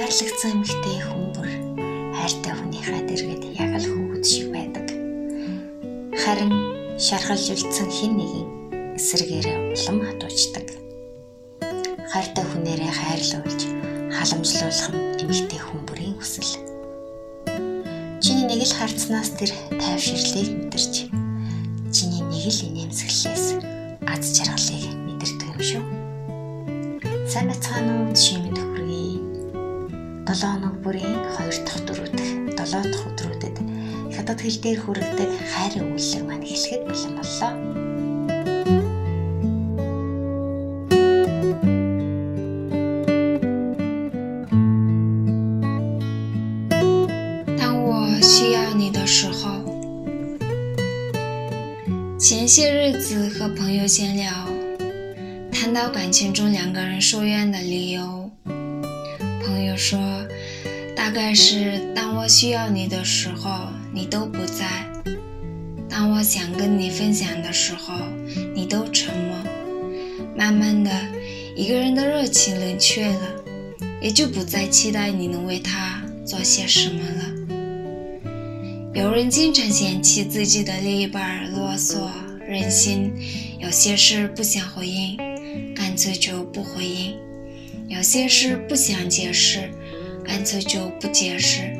Хайрлагдсан эмэгтэй хүн бүр хайртай хүнийхээ дэргэд яг л хүүхэд шиг байдаг. Харин шаргалж үлдсэн хин нэгэн эсрэгээрээ улам хатуучдаг. Хайртай хүнээрээ хайрлуулж халамжлуулах нь эмэгтэй хүн бүрийн хүсэл. Чиний нэг л харцнаас тэр тайвширлыг мэдэрч чиний нэг л инээмсэглэлээс аз жаргалыг мэдэрдэг юм шүү. Сайн бацгаана уу шимэд хүргэе. 7 хоног бүрийн 2 дахь дөрөв дэх 7 дахь өдрүүдэд хятад хэл дээр хүргэдэг хайрын үйлчлэг маань эхлэхэд бэлэн боллоо.前些日子和朋友闲聊，谈到感情中两个人疏远的理由。 说，大概是当我需要你的时候，你都不在；当我想跟你分享的时候，你都沉默。慢慢的，一个人的热情冷却了，也就不再期待你能为他做些什么了。有人经常嫌弃自己的另一半啰嗦、任性，有些事不想回应，干脆就不回应；有些事不想解释，干脆就不解释。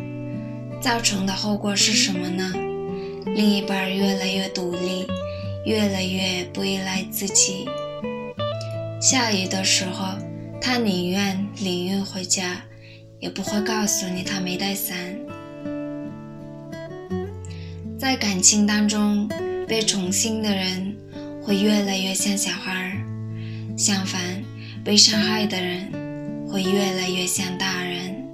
造成的后果是什么呢？另一半越来越独立，越来越不依赖自己。下雨的时候，他宁愿淋雨回家，也不会告诉你他没带伞。在感情当中，被宠幸的人会越来越像小孩儿；相反，被伤害的人会越来越像大人。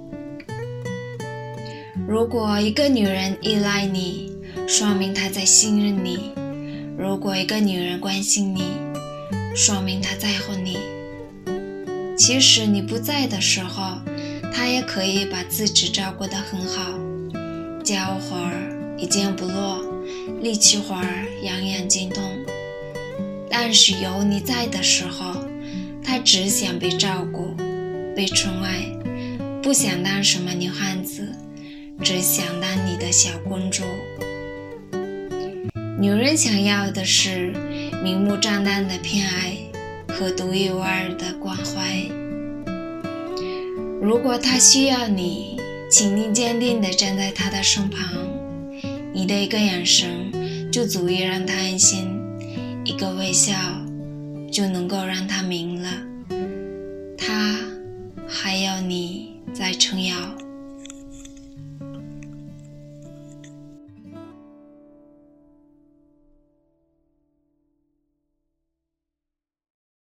如果一个女人依赖你，说明她在信任你；如果一个女人关心你，说明她在乎你。其实你不在的时候，她也可以把自己照顾得很好，家务活儿。一件不落，力气活儿样样精通。但是有你在的时候，他只想被照顾、被宠爱，不想当什么女汉子，只想当你的小公主。女人想要的是明目张胆的偏爱和独一无二的关怀。如果他需要你，请你坚定地站在他的身旁。你的一个眼神就足以让他安心，一个微笑就能够让他明了，他。